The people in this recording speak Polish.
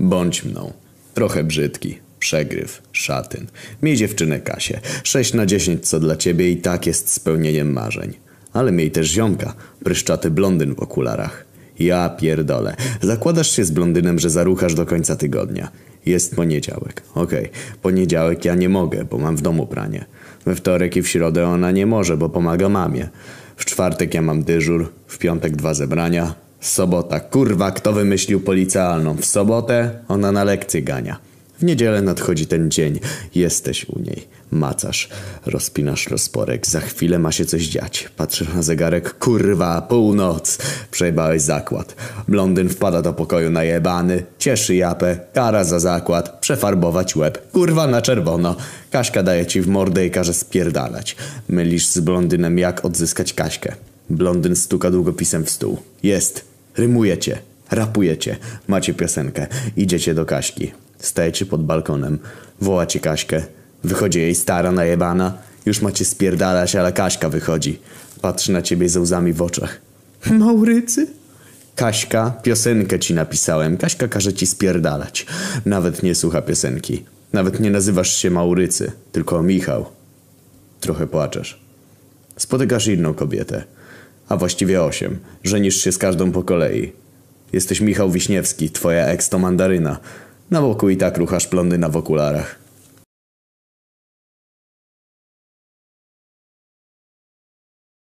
Bądź mną. Trochę brzydki. Przegryw. Szatyn. Miej dziewczynę Kasię. 6 na 10 co dla ciebie i tak jest spełnieniem marzeń. Ale miej też ziomka. Pryszczaty blondyn w okularach. Ja pierdolę. Zakładasz się z blondynem, że zaruchasz do końca tygodnia. Jest poniedziałek. Okej, poniedziałek ja nie mogę, bo mam w domu pranie. We wtorek i w środę ona nie może, bo pomaga mamie. W czwartek ja mam dyżur, w piątek dwa zebrania. Sobota, kurwa, kto wymyślił policjalną? W sobotę ona na lekcję gania. W niedzielę nadchodzi ten dzień. Jesteś u niej. Macasz. Rozpinasz rozporek. Za chwilę ma się coś dziać. Patrzysz na zegarek. Kurwa, północ. Przejebałeś zakład. Blondyn wpada do pokoju najebany. Cieszy japę. Kara za zakład. Przefarbować łeb. Kurwa na czerwono. Kaśka daje ci w mordę i każe spierdalać. Mylisz z blondynem jak odzyskać Kaśkę. Blondyn stuka długopisem w stół. Jest. Rymujecie. Rapujecie. Macie piosenkę. Idziecie do Kaśki. Stajecie pod balkonem. Wołacie Kaśkę. Wychodzi jej stara najebana. Już macie spierdalać, ale Kaśka wychodzi. Patrzy na ciebie ze łzami w oczach. Maurycy? Kaśka, piosenkę ci napisałem. Kaśka każe ci spierdalać. Nawet nie słucha piosenki. Nawet nie nazywasz się Maurycy, tylko Michał. Trochę płaczesz. Spotykasz inną kobietę. A właściwie osiem. Żenisz się z każdą po kolei. Jesteś Michał Wiśniewski, twoja ex to mandaryna. Na boku i tak ruchasz blondyna w okularach.